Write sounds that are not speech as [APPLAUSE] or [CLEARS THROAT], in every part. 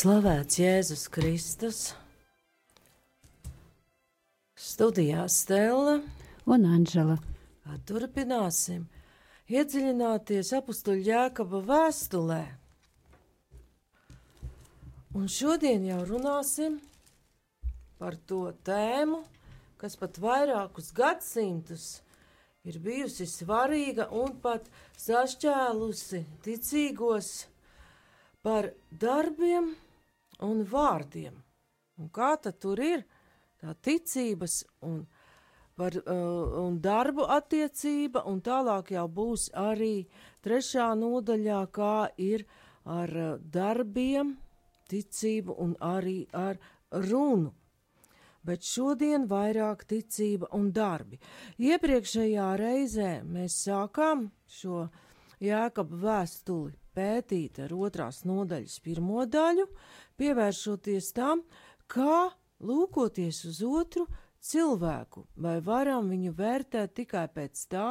Slavēts Jēzus Kristus, studijā Stela un Anžela. Turpināsim iedziļināties apakstuļu jēkaba vēstulē. Un šodien jau runāsim par to tēmu, kas pat vairākus gadsimtus ir bijusi svarīga un pat sašķēlusi ticīgos par darbiem un vārdiem. Un kā tad tur ir tā ticības un, par, uh, un darbu attiecība, un tālāk jau būs arī trešā nodaļā, kā ir ar uh, darbiem, ticību un arī ar runu. Bet šodien vairāk ticība un darbi. Iepriekšējā reizē mēs sākām šo jēkabu vēstuli pētīt ar otrās nodaļas pirmo daļu, pievēršoties tam, kā lūkoties uz otru cilvēku, vai varam viņu vērtēt tikai pēc tā,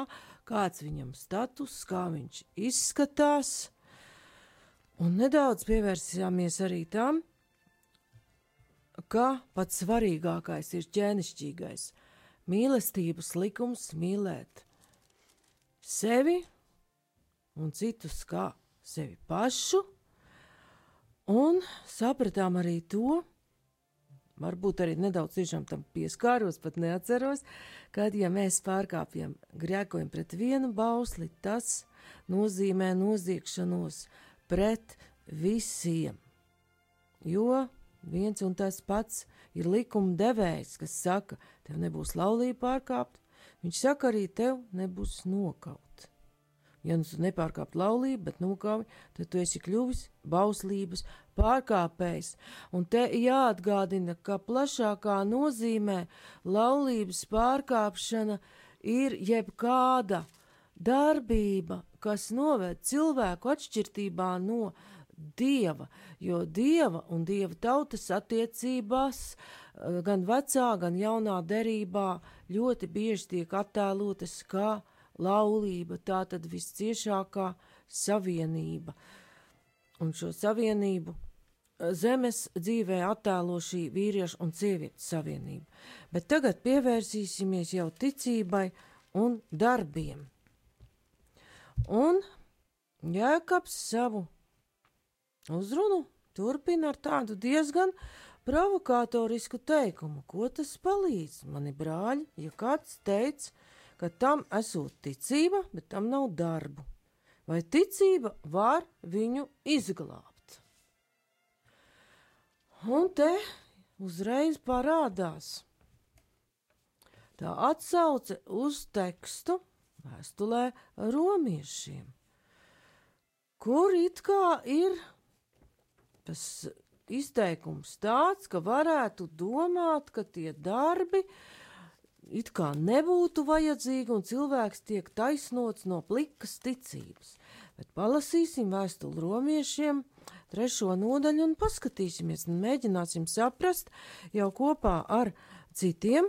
kāds viņam status, kā viņš izskatās, un nedaudz pievērsāmies arī tam, ka pats svarīgākais ir ķēnišķīgais. Mīlestības likums mīlēt sevi un citus kā sevi pašu, un sapratām arī to, varbūt arī nedaudz tiešām tam pieskāros, pat neatceros, kad, ja mēs pārkāpjam, grēkojam pret vienu bausli, tas nozīmē noziegšanos pret visiem. Jo viens un tas pats ir likuma devējs, kas saka, tev nebūs laulība pārkāpt, viņš saka arī tev nebūs nokaut. Ja nu tu nepārkāp laulību, bet nokāvi, tad tu esi kļuvis bauslības pārkāpējs. Un te jāatgādina, ka plašākā nozīmē laulības pārkāpšana ir jebkāda darbība, kas noved cilvēku atšķirībā no dieva, jo dieva un dieva tautas attiecībās eh, gan vecā, gan jaunā derībā ļoti bieži tiek attēlotas kā laulība, tā tad visciešākā savienība. Un šo savienību eh, zemes dzīvē attēlo šī vīrieša un sievietes savienība. Bet tagad pievērsīsimies jau ticībai un darbiem. Un Jēkabs savu uzrunu turpina ar tādu diezgan provokatorisku teikumu, ko tas palīdz. Mani brāļi, ja kāds teica, ka tam esot ticība, bet tam nav darbu. Vai ticība var viņu izglābt? Un te uzreiz parādās tā atsauce uz tekstu vēstulē romiešiem, kur it kā ir tas izteikums tāds, ka varētu domāt, ka tie darbi, uh, it kā nebūtu vajadzīga un cilvēks tiek taisnots no plikas ticības. Bet palasīsim vēstuli romiešiem, trešo nodaļu un paskatīsimies un mēģināsim saprast jau kopā ar citiem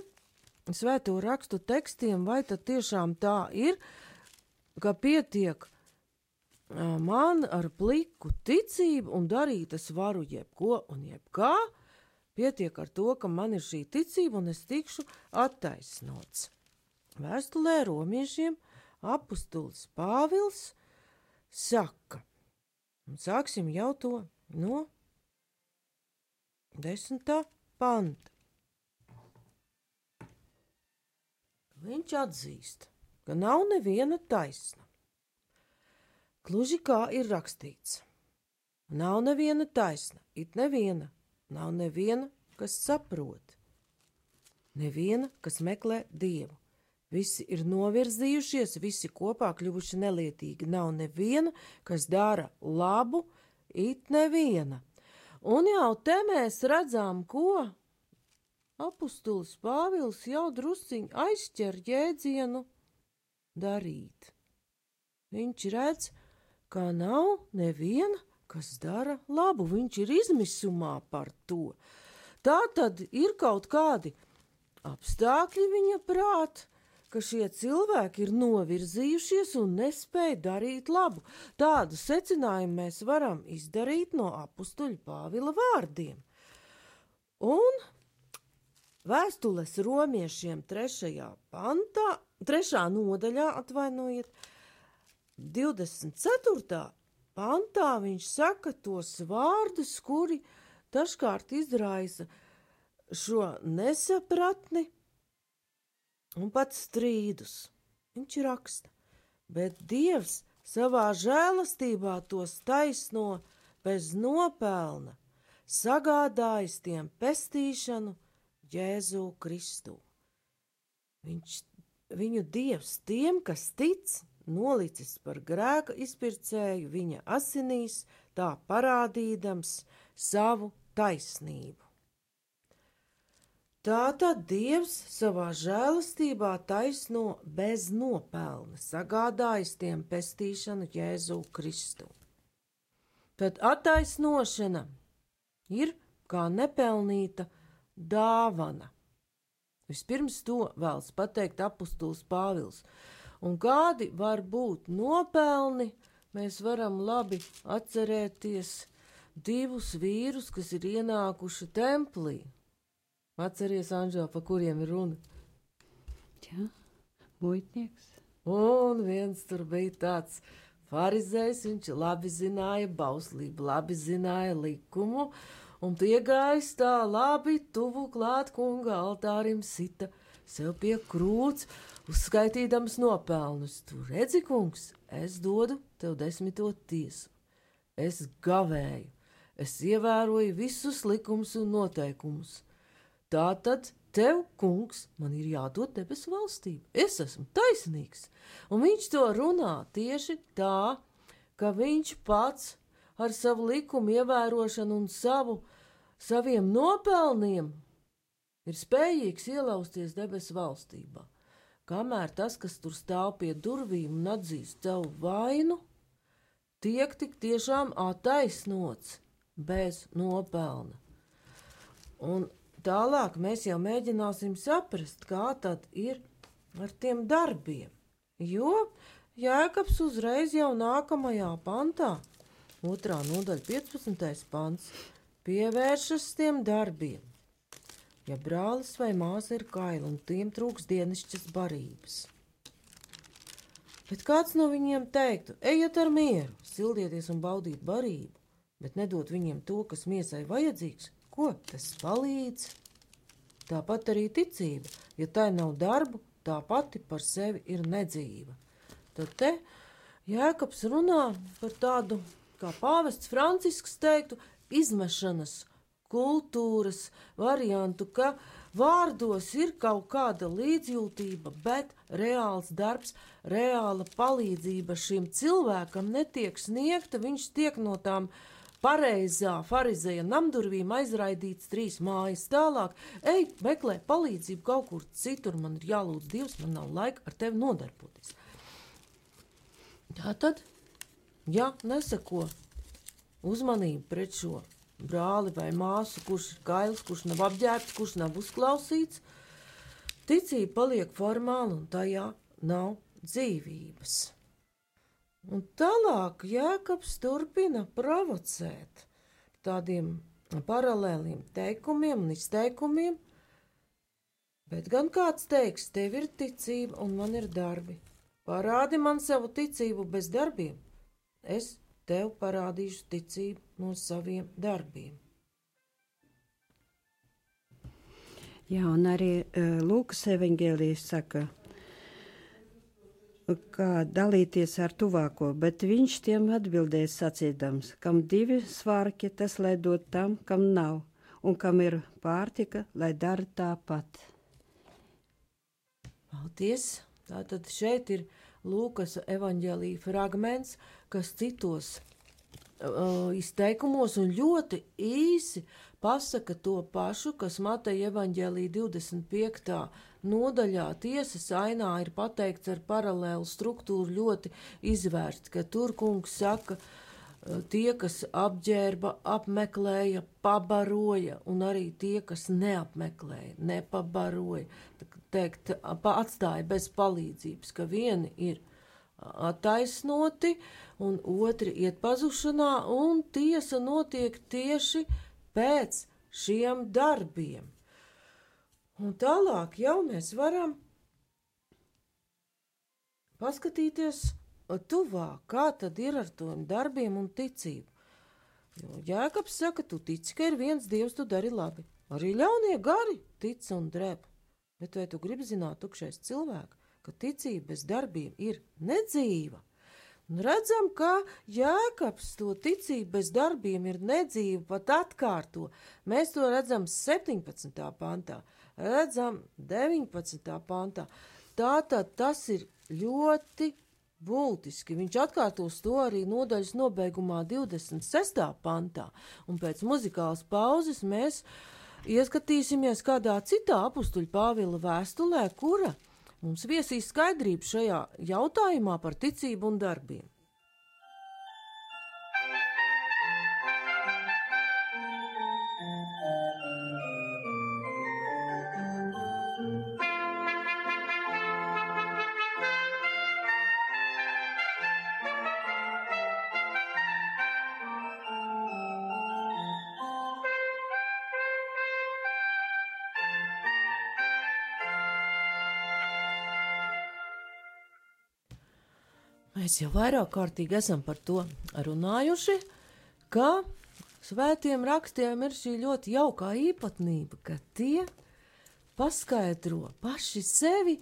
svēto rakstu tekstiem, vai tad tiešām tā ir, ka pietiek man ar pliku ticību un darīt es varu jebko un jebkā, Pietiek ar to, ka man ir šī ticība un es tikšu attaisnots. Vēstulē romiešiem apustulis Pāvils saka, un sāksim jau to no desmitā panta. Viņš atzīst, ka nav neviena taisna. Gluži kā ir rakstīts, nav neviena taisna, it neviena, Nav neviena, kas saprot, neviena, kas meklē dievu. Visi ir novirzījušies, visi kopā kļuvuši nelietīgi. Nav neviena, kas dara labu, it neviena. Un jau te mēs redzam, ko apustulis Pāvils jau drusciņi aizķer jēdzienu darīt. Viņš redz, ka nav neviena, kas dara labu, viņš ir izmisumā par to. Tā tad ir kaut kādi apstākļi viņa prāt, ka šie cilvēki ir novirzījušies un nespēja darīt labu. Tādu secinājumu mēs varam izdarīt no apstuļa Pāvila vārdiem. Un vēstules romiešiem trešajā pantā, trešā nodaļā atvainojiet, 24. Pantā viņš saka tos vārdus, kuri dažkārt izraisa šo nesapratni un pat strīdus. Viņš raksta, bet Dievs savā žēlastībā tos taisno bez nopelna, sagādājis tiem pestīšanu Jēzu Kristu. Viņš, viņu Dievs tiem, kas tic, nolicis par grēka izpircēju viņa asinīs, tā parādīdams savu taisnību. Tātad Dievs savā žēlastībā taisno bez nopelna, sagādājis tiem pestīšanu Jēzu Kristu. Tad attaisnošana ir kā nepelnīta dāvana. Vispirms to vēlas pateikt apustulis Pāvils. Un kādi var būt nopelni, mēs varam labi atcerēties divus vīrus, kas ir ienākuši templī Atceries, Anžēl, pa kuriem ir runa? Jā, muitnieks. Un viens tur bija tāds farizējs, viņš labi zināja bauslību, labi zināja likumu, un piegājis tā labi tuvu klāt kunga altārim sita sev pie krūts, uzskaitīdams nopelnus. Tu redzi, kungs, es dodu tev desmito tiesu. Es gavēju, es ievēroju visus likumus un noteikumus Tā tad tev, kungs, man ir jādod debesu valstība. Es esmu taisnīgs. Un viņš to runā tieši tā, ka viņš pats ar savu likumu ievērošanu un savu, saviem nopelniem ir spējīgs ielausties debesu valstībā. Kamēr tas, kas tur stāv pie durvīm un atzīst savu vainu, tiek tik tiešām attaisnots bez nopelna. Un Tālāk mēs jau mēģināsim saprast, kā tad ir ar tiem darbiem. Jo Jēkabs uzreiz jau nākamajā pantā, otrā nodaļa, 15. pants, pievēršas tiem darbiem. Ja brālis vai māsa ir kaila un tiem trūks dienasčas barības. Bet kāds no viņiem teiktu, ejiet ar mieru, sildieties un baudiet barību, bet nedot viņiem to, kas miesai vajadzīgs, Ko tas palīdz? Tāpat arī ticība, ja tai nav darbu, tā pati par sevi ir nedzīva. Tad te Jēkabs runā par tādu, kā pāvests Francisks teiktu, izmešanas kultūras variantu, ka vārdos ir kaut kāda līdzjūtība, bet reāls darbs, reāla palīdzība šim cilvēkam netiek sniegta, viņš tiek no tām pareizā farizēja namdurvīm aizraidīts trīs mājas tālāk. Ej, meklē palīdzību kaut kur citur, man ir jālūdz Dievs, man nav laika ar tevi nodarboties. Tā tad, ja nesako uzmanību pret šo brāli vai māsu, kurš ir kails, kurš nav apģērbts, kurš nav uzklausīts, ticība paliek formāla un tajā nav dzīvības. Un tālāk Jēkabs turpina provocēt tādiem paralēliem teikumiem un izteikumiem, bet gan kāds teiks, tev ir ticība un man ir darbi. Parādi man savu ticību bez darbiem, es tev parādīšu ticību no saviem darbiem. Jā, un arī uh, Lūkas evanģēlijas saka, kā dalīties ar tuvāko, bet viņš tiem atbildēja sacīdams, kam divi svārki, tas lai dod tam, kam nav, un kam ir pārtika, lai dara tāpat. Paldies! Tātad šeit ir Lūkas evaņģēlīja fragments, kas citos uh, izteikumos un ļoti īsi pasaka to pašu, kas Mateja evaņģēlīja 25. nodaļā tiesas ainā ir pateikts ar paralēlu struktūru ļoti izvērsts, ka tur kungs saka, uh, tie, kas apģērba, apmeklēja, pabaroja, un arī tie, kas neapmeklēja, nepabaroja, teikt, atstāja bez palīdzības, ka vieni ir attaisnoti, un otri iet pazušanā, un tiesa notiek tieši pēc šiem darbiem. Un tālāk jau mēs varam paskatīties tuvāk, kā tad ir ar tiem darbiem un ticību. Jo Jēkabs saka, tu tici, ka ir viens dievs, tu dari labi. Arī ļaunie gari tic un drēb. Bet vai tu gribi zināt, tukšais cilvēks, ka ticība bez darbiem ir nedzīva? Un redzam, ka Jēkabs to ticību bez darbiem ir nedzīva, pat atkārto. Mēs to redzam 17. pantā, redzam 19. pantā. Tātad tas ir ļoti būtiski. Viņš atkārtos to arī nodaļas nobeigumā 26. pantā, un pēc muzikālas pauzes mēs ieskatīsimies kādā citā apstuļu Pāvila vēstulē, kura mums viesīs skaidrību šajā jautājumā par ticību un darbiem. Mēs jau vairāk kārtīgi esam par to runājuši, ka svētiem rakstiem ir šī ļoti jaukā īpatnība, ka tie paskaidro paši sevi,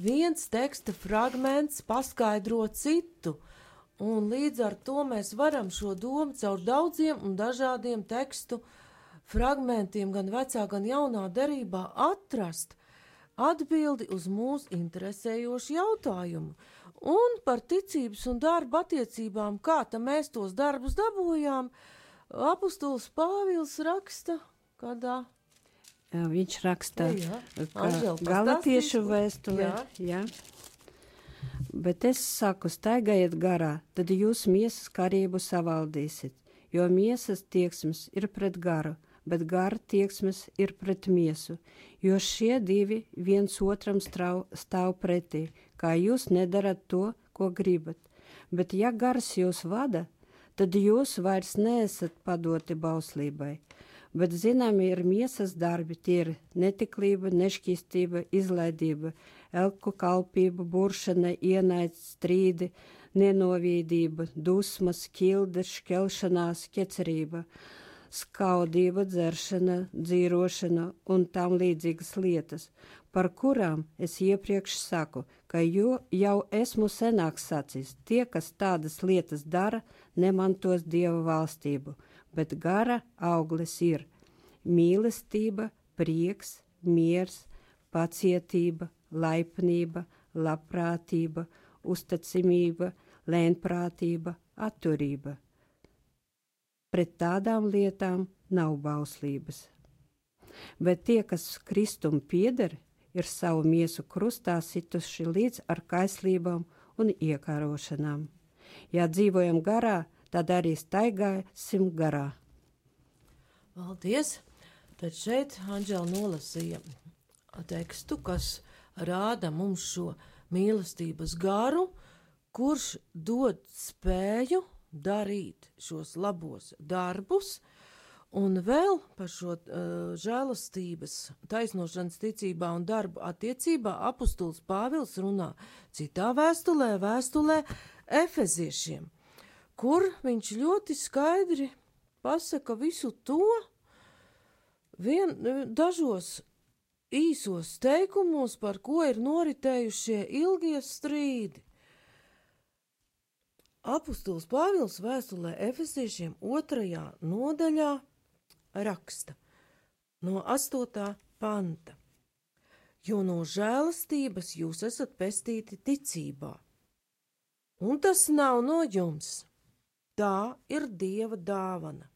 viens teksta fragments paskaidro citu, un līdz ar to mēs varam šo domu caur daudziem un dažādiem tekstu fragmentiem gan vecā, gan jaunā derībā atrast atbildi uz mūsu interesējošu jautājumu Un par ticības un darba attiecībām, kā mēs tos darbus dabūjām, apustulis Pāvils raksta kādā. Viņš raksta Galatiešu vēstulē. Jā. Bet es saku, staigājiet garā, tad jūs miesas karību savaldīsiet, jo miesas tieksmes ir pret garu, bet gara tieksmes ir pret miesu, jo šie divi viens otram strau, stāv pretī, kā jūs nedarat to, ko gribat. Bet ja gars jūs vada, tad jūs vairs neesat padoti bauslībai. Bet zināmi ir miesas darbi, tie ir netiklība, nešķīstība, izlaidība, elku kalpība, buršana, ienaids, strīdi, nenovīdība, dusmas, kilde, šķelšanās, ķecerība skaudība, dzeršana, dzīvošana un tam līdzīgas lietas, par kurām es iepriekš saku, ka jo, jau esmu senāk sacis, tie, kas tādas lietas dara, nemantos Dieva valstību, bet gara auglis ir. Mīlestība, prieks, miers, pacietība, laipnība, labprātība, uzticamība, lēnprātība, atturība pret tādām lietām nav bauslības. Bet tie, kas Kristum pieder, ir savu miesu krustā situši līdz ar kaislībām un iekārošanām. Ja dzīvojam garā, tad arī staigāsim garā. Paldies! Tad šeit Anģela nolasīja tekstu, kas rāda mums šo mīlestības garu, kurš dod spēju darīt šos labos darbus, un vēl par šo uh, žēlastības, taisnošanas ticībā un darbu attiecībā apustulis Pāvils runā citā vēstulē, vēstulē Efeziešiem, kur viņš ļoti skaidri pasaka visu to, vien, dažos īsos teikumos, par ko ir noritējušie ilgie strīdi. Apostols Pāvils vēstulē Efesiešiem otrajā nodaļā raksta no 8. panta. jo no žēlastības jūs esat pestīti ticībā. Un tas nav no jums, tā ir Dieva dāvana.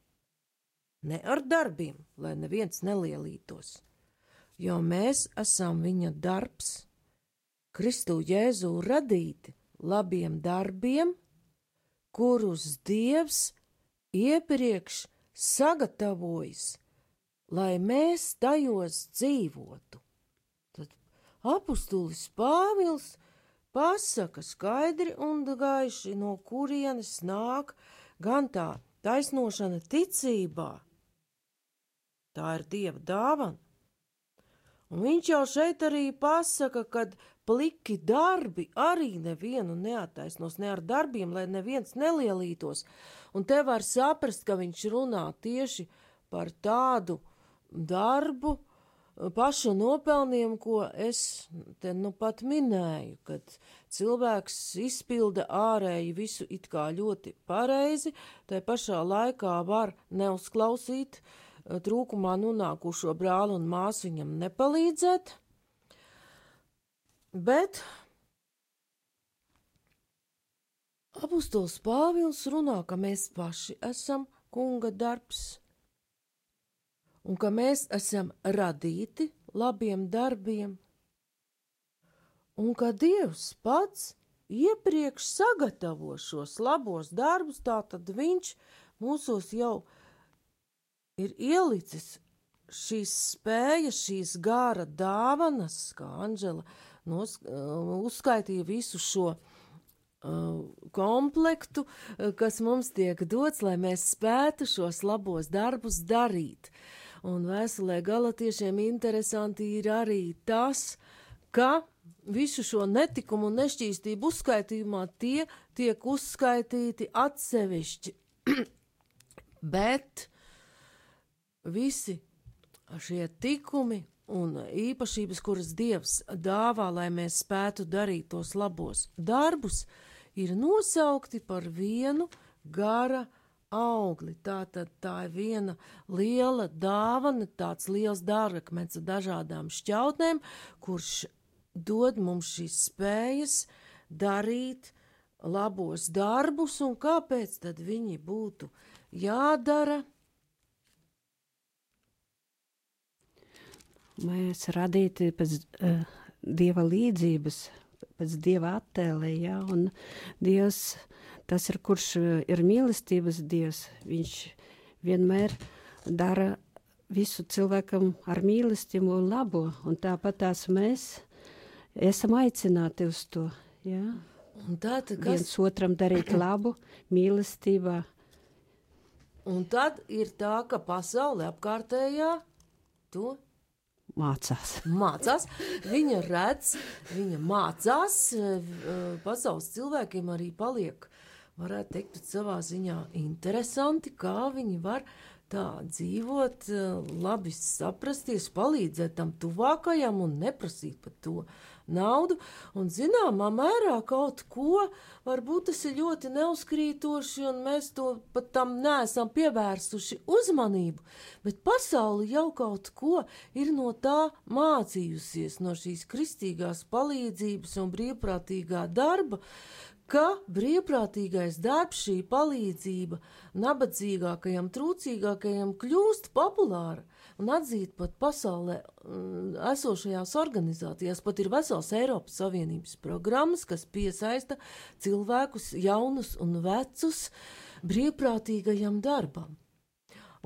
Ne ar darbiem, lai neviens nelielītos, jo mēs esam viņa darbs, Kristu Jēzu radīti labiem darbiem, kurus Dievs iepriekš sagatavojis, lai mēs tajos dzīvotu. Apustulis Pāvils pasaka skaidri un gaiši, no kurienes nāk gan tā taisnošana ticībā. Tā ir Dieva dāvana. Un viņš jau šeit arī pasaka, ka pliki darbi arī nevienu neataisnos, ne ar darbiem, lai neviens nelielītos. Un te var saprast, ka viņš runā tieši par tādu darbu, pašu nopelniem, ko es te nu pat minēju, kad cilvēks izpilda ārēji visu it kā ļoti pareizi, tai pašā laikā var neuzklausīt trūkumā nonākušo brāli un māsu viņam nepalīdzēt, bet apustuls Pāvils runā, ka mēs paši esam kunga darbs, un ka mēs esam radīti labiem darbiem, un ka Dievs pats iepriekš sagatavo šos labos darbus, tātad Viņš mūsos jau ir ielicis šīs spējas, šīs gāra dāvanas, kā Anģela nos, uh, uzskaitīja visu šo uh, komplektu, uh, kas mums tiek dots, lai mēs spētu šos labos darbus darīt. Un vēstulē galotiešiem interesanti ir arī tas, ka visu šo netikumu un nešķīstību uzskaitījumā tie tiek uzskaitīti atsevišķi. [CLEARS THROAT] Bet visi šie tikumi un īpašības, kuras Dievs dāvā, lai mēs spētu darīt tos labos darbus, ir nosaukti par vienu gara augli. Tā tad tā ir viena liela dāvana, tāds liels dārgakmens ar dažādām šķautnēm, kurš dod mums šīs spējas darīt labos darbus, un kāpēc tad viņi būtu jādara? Mēs radīti pēc uh, dieva līdzības, pēc dieva attēlē, ja, un Dievs tas ir kurš eh, ir mīlestības dievs. Viņš vienmēr dara visu cilvēkam ar mīlestību un labo, un tāpat tās mēs esam aicināti uz to. Jā. Un tad, kas... Viens otram darīt labu, mīlestībā. Un tad ir tā, ka pasaule apkārtējā to mācās. mācās. Viņa redz, viņa mācās, eh, pasaules cilvēkiem arī paliek varētu teikt, savā ziņā interesanti, kā viņi var tā dzīvot, eh, labi saprasties, palīdzēt tam tuvākajam un neprasīt par to naudu. Un zināmā mērā kaut ko, varbūt tas ir ļoti neuzkrītoši, un mēs to pat tam neesam pievērsuši uzmanību, bet pasauli jau kaut ko ir no tā mācījusies, no šīs kristīgās palīdzības un brīvprātīgā darba, ka brīvprātīgais darbs, šī palīdzība nabadzīgākajam, trūcīgākajam kļūst populāra un atzīt pat pasaulē mm, esošajās organizācijās. Pat ir vesels Eiropas Savienības programmas, kas piesaista cilvēkus, jaunus un vecus, brīvprātīgajam darbam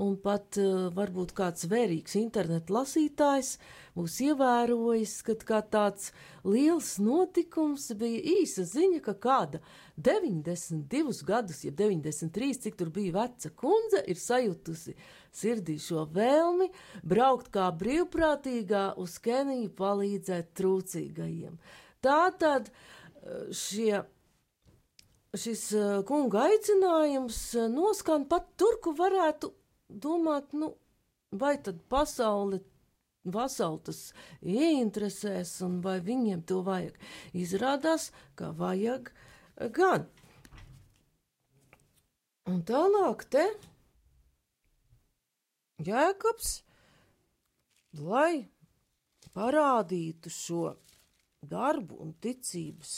un pat uh, varbūt kāds vērīgs internetu lasītājs būs ievērojis, ka kā tāds liels notikums bija īsa ziņa, ka kāda 92 gadus, ja 93, cik tur bija veca kundze, ir sajutusi sirdī šo vēlmi braukt kā brīvprātīgā uz Keniju palīdzēt trūcīgajiem. Tā tad uh, šie šis uh, kunga aicinājums noskan pat tur, kur varētu domāt, nu, vai tad pasaule Vasauli tas ieinteresēs, un vai viņiem to vajag. Izrādās, ka vajag gan. Un tālāk te Jēkabs, lai parādītu šo darbu un ticības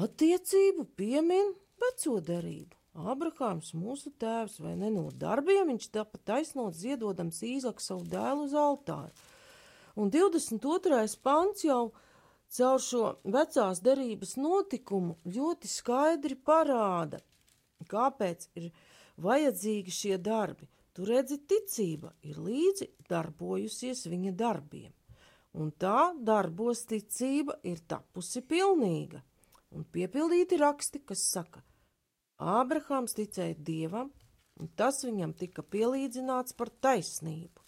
attiecību, piemin veco derību. Abrahāms, mūsu tēvs, vai ne no darbiem, viņš tāpat taisnot ziedodams īzaku savu dēlu uz altāru. Un 22. pants jau caur šo vecās derības notikumu ļoti skaidri parāda, kāpēc ir vajadzīgi šie darbi. Tu redzi, ticība ir līdzi darbojusies viņa darbiem, un tā darbos ticība ir tapusi pilnīga, un piepildīti raksti, kas saka, Ābrahāms ticēja dievam, un tas viņam tika pielīdzināts par taisnību,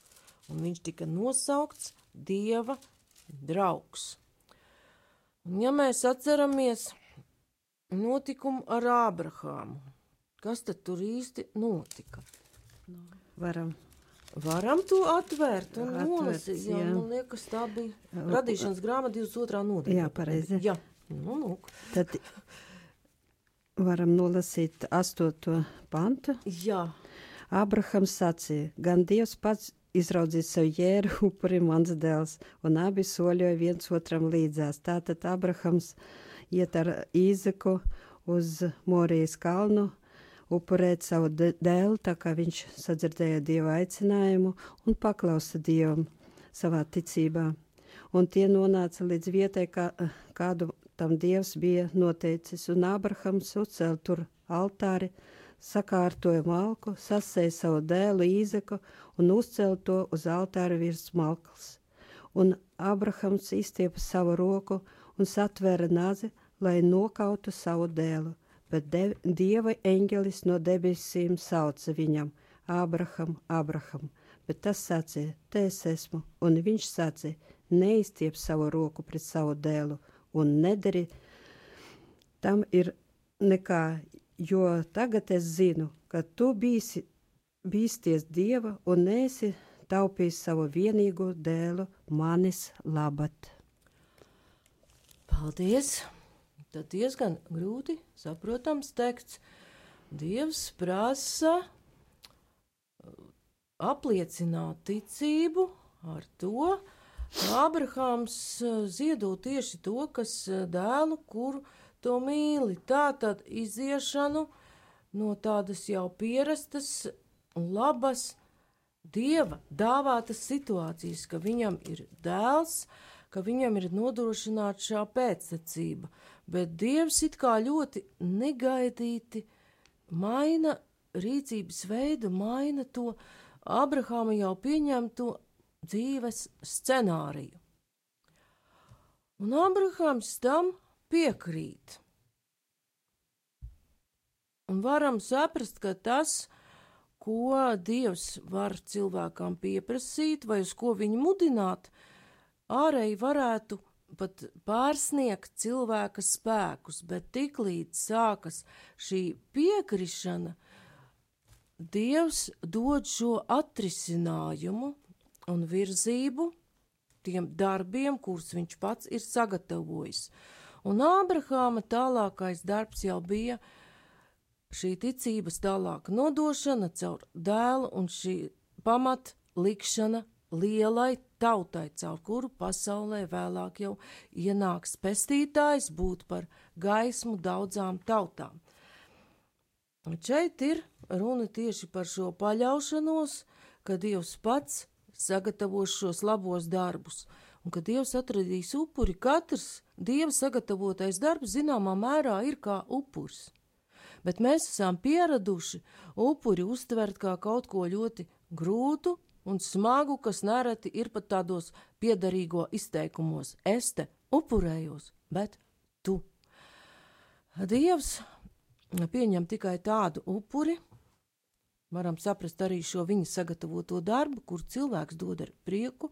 un viņš tika nosaukts dieva draugs. Un, ja mēs atceramies notikumu ar Ābrahāmu, kas tad tur īsti notika? No. Varam. Varam to atvērt un nolasīt. Jā, jā, man liekas, tā bija radīšanas grāmata 22. nodaļa. Jā, pareizi. Jā, nu, nu. Tad varam nolasīt astoto pantu. Jā. Abrahams sacīja, gan Dievs pats izraudzīs sev jēru upuri mans dēls, un abi soļoja viens otram līdzās. Tātad Abrahams iet ar Īzeku uz Morijas kalnu, upurēt savu dēlu, tā kā viņš sadzirdēja Dieva aicinājumu un paklausa Dievam savā ticībā. Un tie nonāca līdz vietai, kā, kādu tam Dievs bija noteicis, un Ābrahams uzcēla tur altāri, sakārtoja malku, sasēja savu dēlu īzeku un uzcēla to uz altāra virs malkas. Un Ābrahams izstiepa savu roku un satvēra nazi, lai nokautu savu dēlu, bet de, Dieva eņģelis no debesīm sauca viņam: Ābraham, Ābraham! Bet tas sacīja: Te es esmu, un viņš sacīja: Neizstiep savu roku pret savu dēlu, un nedari tam ir nekā, jo tagad es zinu, ka tu bīsi, bīsties Dieva un nesi taupījis savu vienīgo dēlu manis labat. Paldies! Tad diezgan grūti saprotams teksts. Dievs prasa uh, apliecināt ticību ar to, Ābrahāms eh, ziedo tieši to, kas eh, dēlu, kuru to mīli. Tā tad iziešanu no tādas jau pierastas un labas dieva dāvātas situācijas, ka viņam ir dēls, ka viņam ir nodrošināta šā pēctecība, bet dievs it kā ļoti negaidīti maina rīcības veidu, maina to Abrahāma jau pieņemto dzīves scenāriju. Un Abrahams tam piekrīt. Un varam saprast, ka tas, ko Dievs var cilvēkam pieprasīt, vai uz ko viņu mudināt, ārēji varētu pat pārsniegt cilvēka spēkus, bet tiklīdz sākas šī piekrišana, Dievs dod šo atrisinājumu, un virzību tiem darbiem, kurus viņš pats ir sagatavojis. Un Ābrahāma tālākais darbs jau bija šī ticības tālāka nodošana caur dēlu un šī pamat likšana lielai tautai, caur kuru pasaulē vēlāk jau ienāks pestītājs būt par gaismu daudzām tautām. Un šeit ir runa tieši par šo paļaušanos, ka Dievs pats sagatavos šos labos darbus, un ka Dievs atradīs upuri, katrs Dieva sagatavotais darbs zināmā mērā ir kā upuris. Bet mēs esam pieraduši upuri uztvert kā kaut ko ļoti grūtu un smagu, kas nereti ir pat tādos piedarīgo izteikumos. Es te upurējos, bet tu. Dievs pieņem tikai tādu upuri, varam saprast arī šo viņa sagatavoto darbu, kur cilvēks dod ar prieku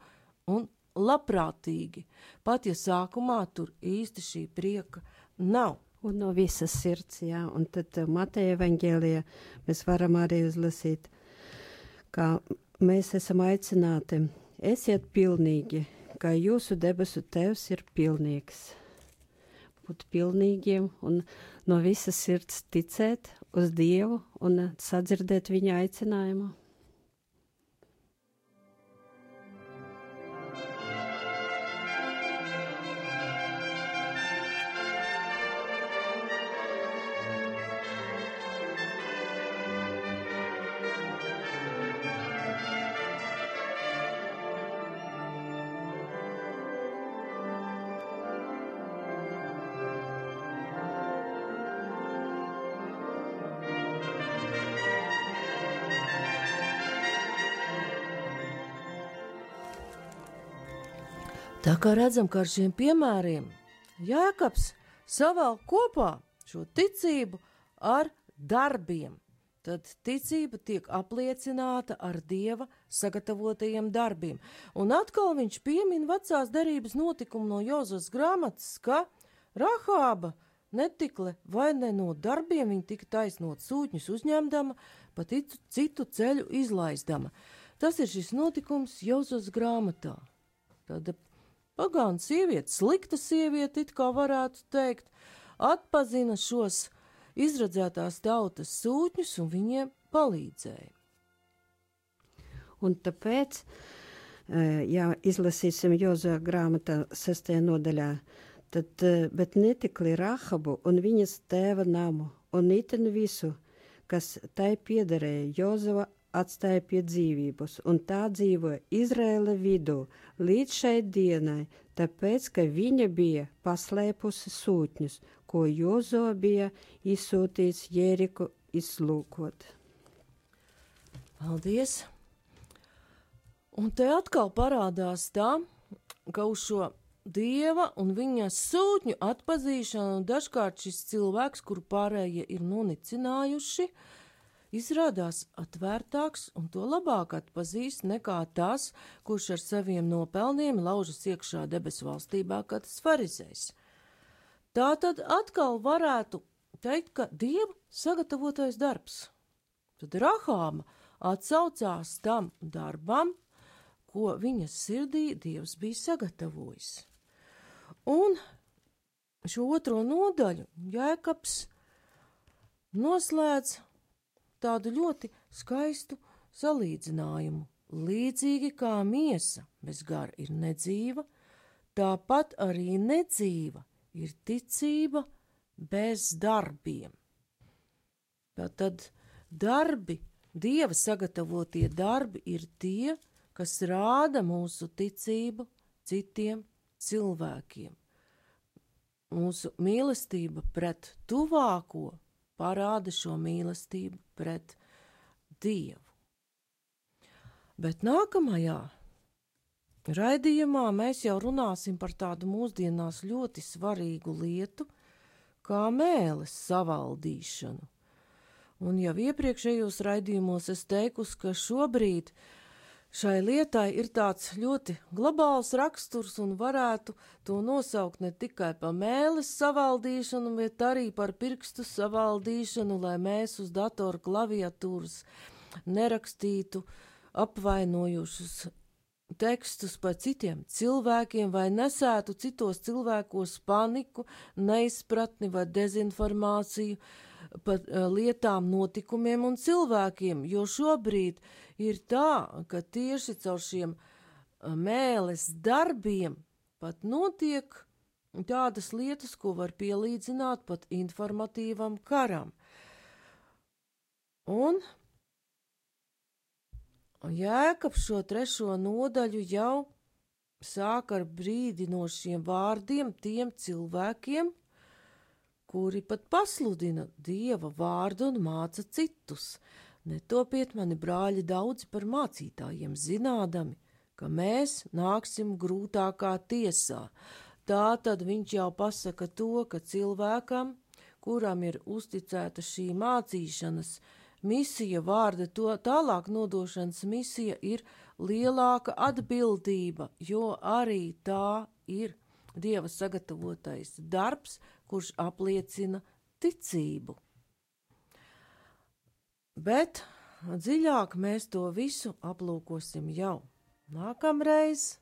un labprātīgi, pat ja sākumā tur īsti šī prieka nav. Un no visas sirds, jā, un tad uh, Mateja evaņģēlijā mēs varam arī uzlasīt, kā mēs esam aicināti, esiet pilnīgi, kā jūsu debesu tevs ir pilnīgs. Būt pilnīgiem un no visas sirds ticēt uz Dievu un sadzirdēt viņa aicinājumu. Tā kā redzam, ka ar šiem piemēriem Jēkabs savēl kopā šo ticību ar darbiem tad ticība tiek apliecināta ar dieva sagatavotajiem darbiem. Un atkal viņš piemin vecās derības notikumu no Jozas grāmatas, ka Rahāba netikle vai ne no darbiem viņa tika taisnot sūtņus uzņemdama, pa citu, citu ceļu izlaizdama. Tas ir šis notikums Jozas grāmatā. Tāda pagāna sieviete, slikta sieviete, it kā varētu teikt, atpazina šos izradzētās tautas sūtņus un viņiem palīdzēja. Un tāpēc, eh, ja izlasīsim Jozua grāmatā sestajā nodaļā, tad, eh, bet netikli Rahabu un viņas tēva namu un itin visu, kas tai piederēja Jozua atstāja pie dzīvības, un tā dzīvoja Izraēla vidū līdz šai dienai, tāpēc, ka viņa bija paslēpusi sūtņus ko Jozo bija izsūtījis Jēriku izlūkot. Paldies! Un te atkal parādās tā, ka uz šo dieva un viņa sūtņu atpazīšanu dažkārt šis cilvēks, kuru pārējie ir nonicinājuši, izrādās atvērtāks un to labāk atpazīst nekā tas, kurš ar saviem nopelniem laužas iekšā debesu valstībā, kā tas farizējs. Tā tad atkal varētu teikt, ka dieva sagatavotais darbs. Tad Rahāma atsaucās tam darbam, ko viņas sirdī dievs bija sagatavojis. Un šo otro nodaļu Jēkabs noslēdz tādu ļoti skaistu salīdzinājumu. Līdzīgi kā miesa bez gara ir nedzīva, tāpat arī nedzīva ir ticība bez darbiem. Tātad darbi, Dieva sagatavotie darbi ir tie, kas rāda mūsu ticību citiem cilvēkiem. Mūsu mīlestība pret tuvāko parāda šo mīlestību pret Dievu. Bet nākamajā Raidījumā mēs jau runāsim par tādu mūsdienās ļoti svarīgu lietu, kā mēles savaldīšanu. Un jau iepriekšējos raidījumos es teikusi, ka šobrīd šai lietai ir tāds ļoti globāls raksturs un varētu to nosaukt ne tikai par mēles savaldīšanu, bet arī par pirkstu savaldīšanu, lai mēs uz datoru klaviatūras nerakstītu apvainojušus tekstus par citiem cilvēkiem vai nesētu citos cilvēkos paniku, neizpratni vai dezinformāciju par uh, lietām, notikumiem un cilvēkiem, jo šobrīd ir tā, ka tieši caur šiem uh, mēles darbiem pat notiek tādas lietas, ko var pielīdzināt pat informatīvam karam. Un Jēkabs šo trešo nodaļu jau sāk ar brīdinošiem vārdiem tiem cilvēkiem, kuri pat pasludina dieva vārdu un māca citus. Netopiet mani brāļi daudzi par mācītājiem, zinādami, ka mēs nāksim grūtākā tiesā. Tā tad viņš jau pasaka to, ka cilvēkam, kuram ir uzticēta šī mācīšanas, misija vārda to tālāk nodošanas misija ir lielāka atbildība, jo arī tā ir Dieva sagatavotais darbs, kurš apliecina ticību. Bet dziļāk mēs to visu aplūkosim jau nākamreiz.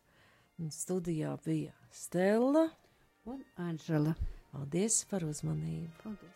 Studijā bija Stela un Anžela. Paldies par uzmanību! Paldies.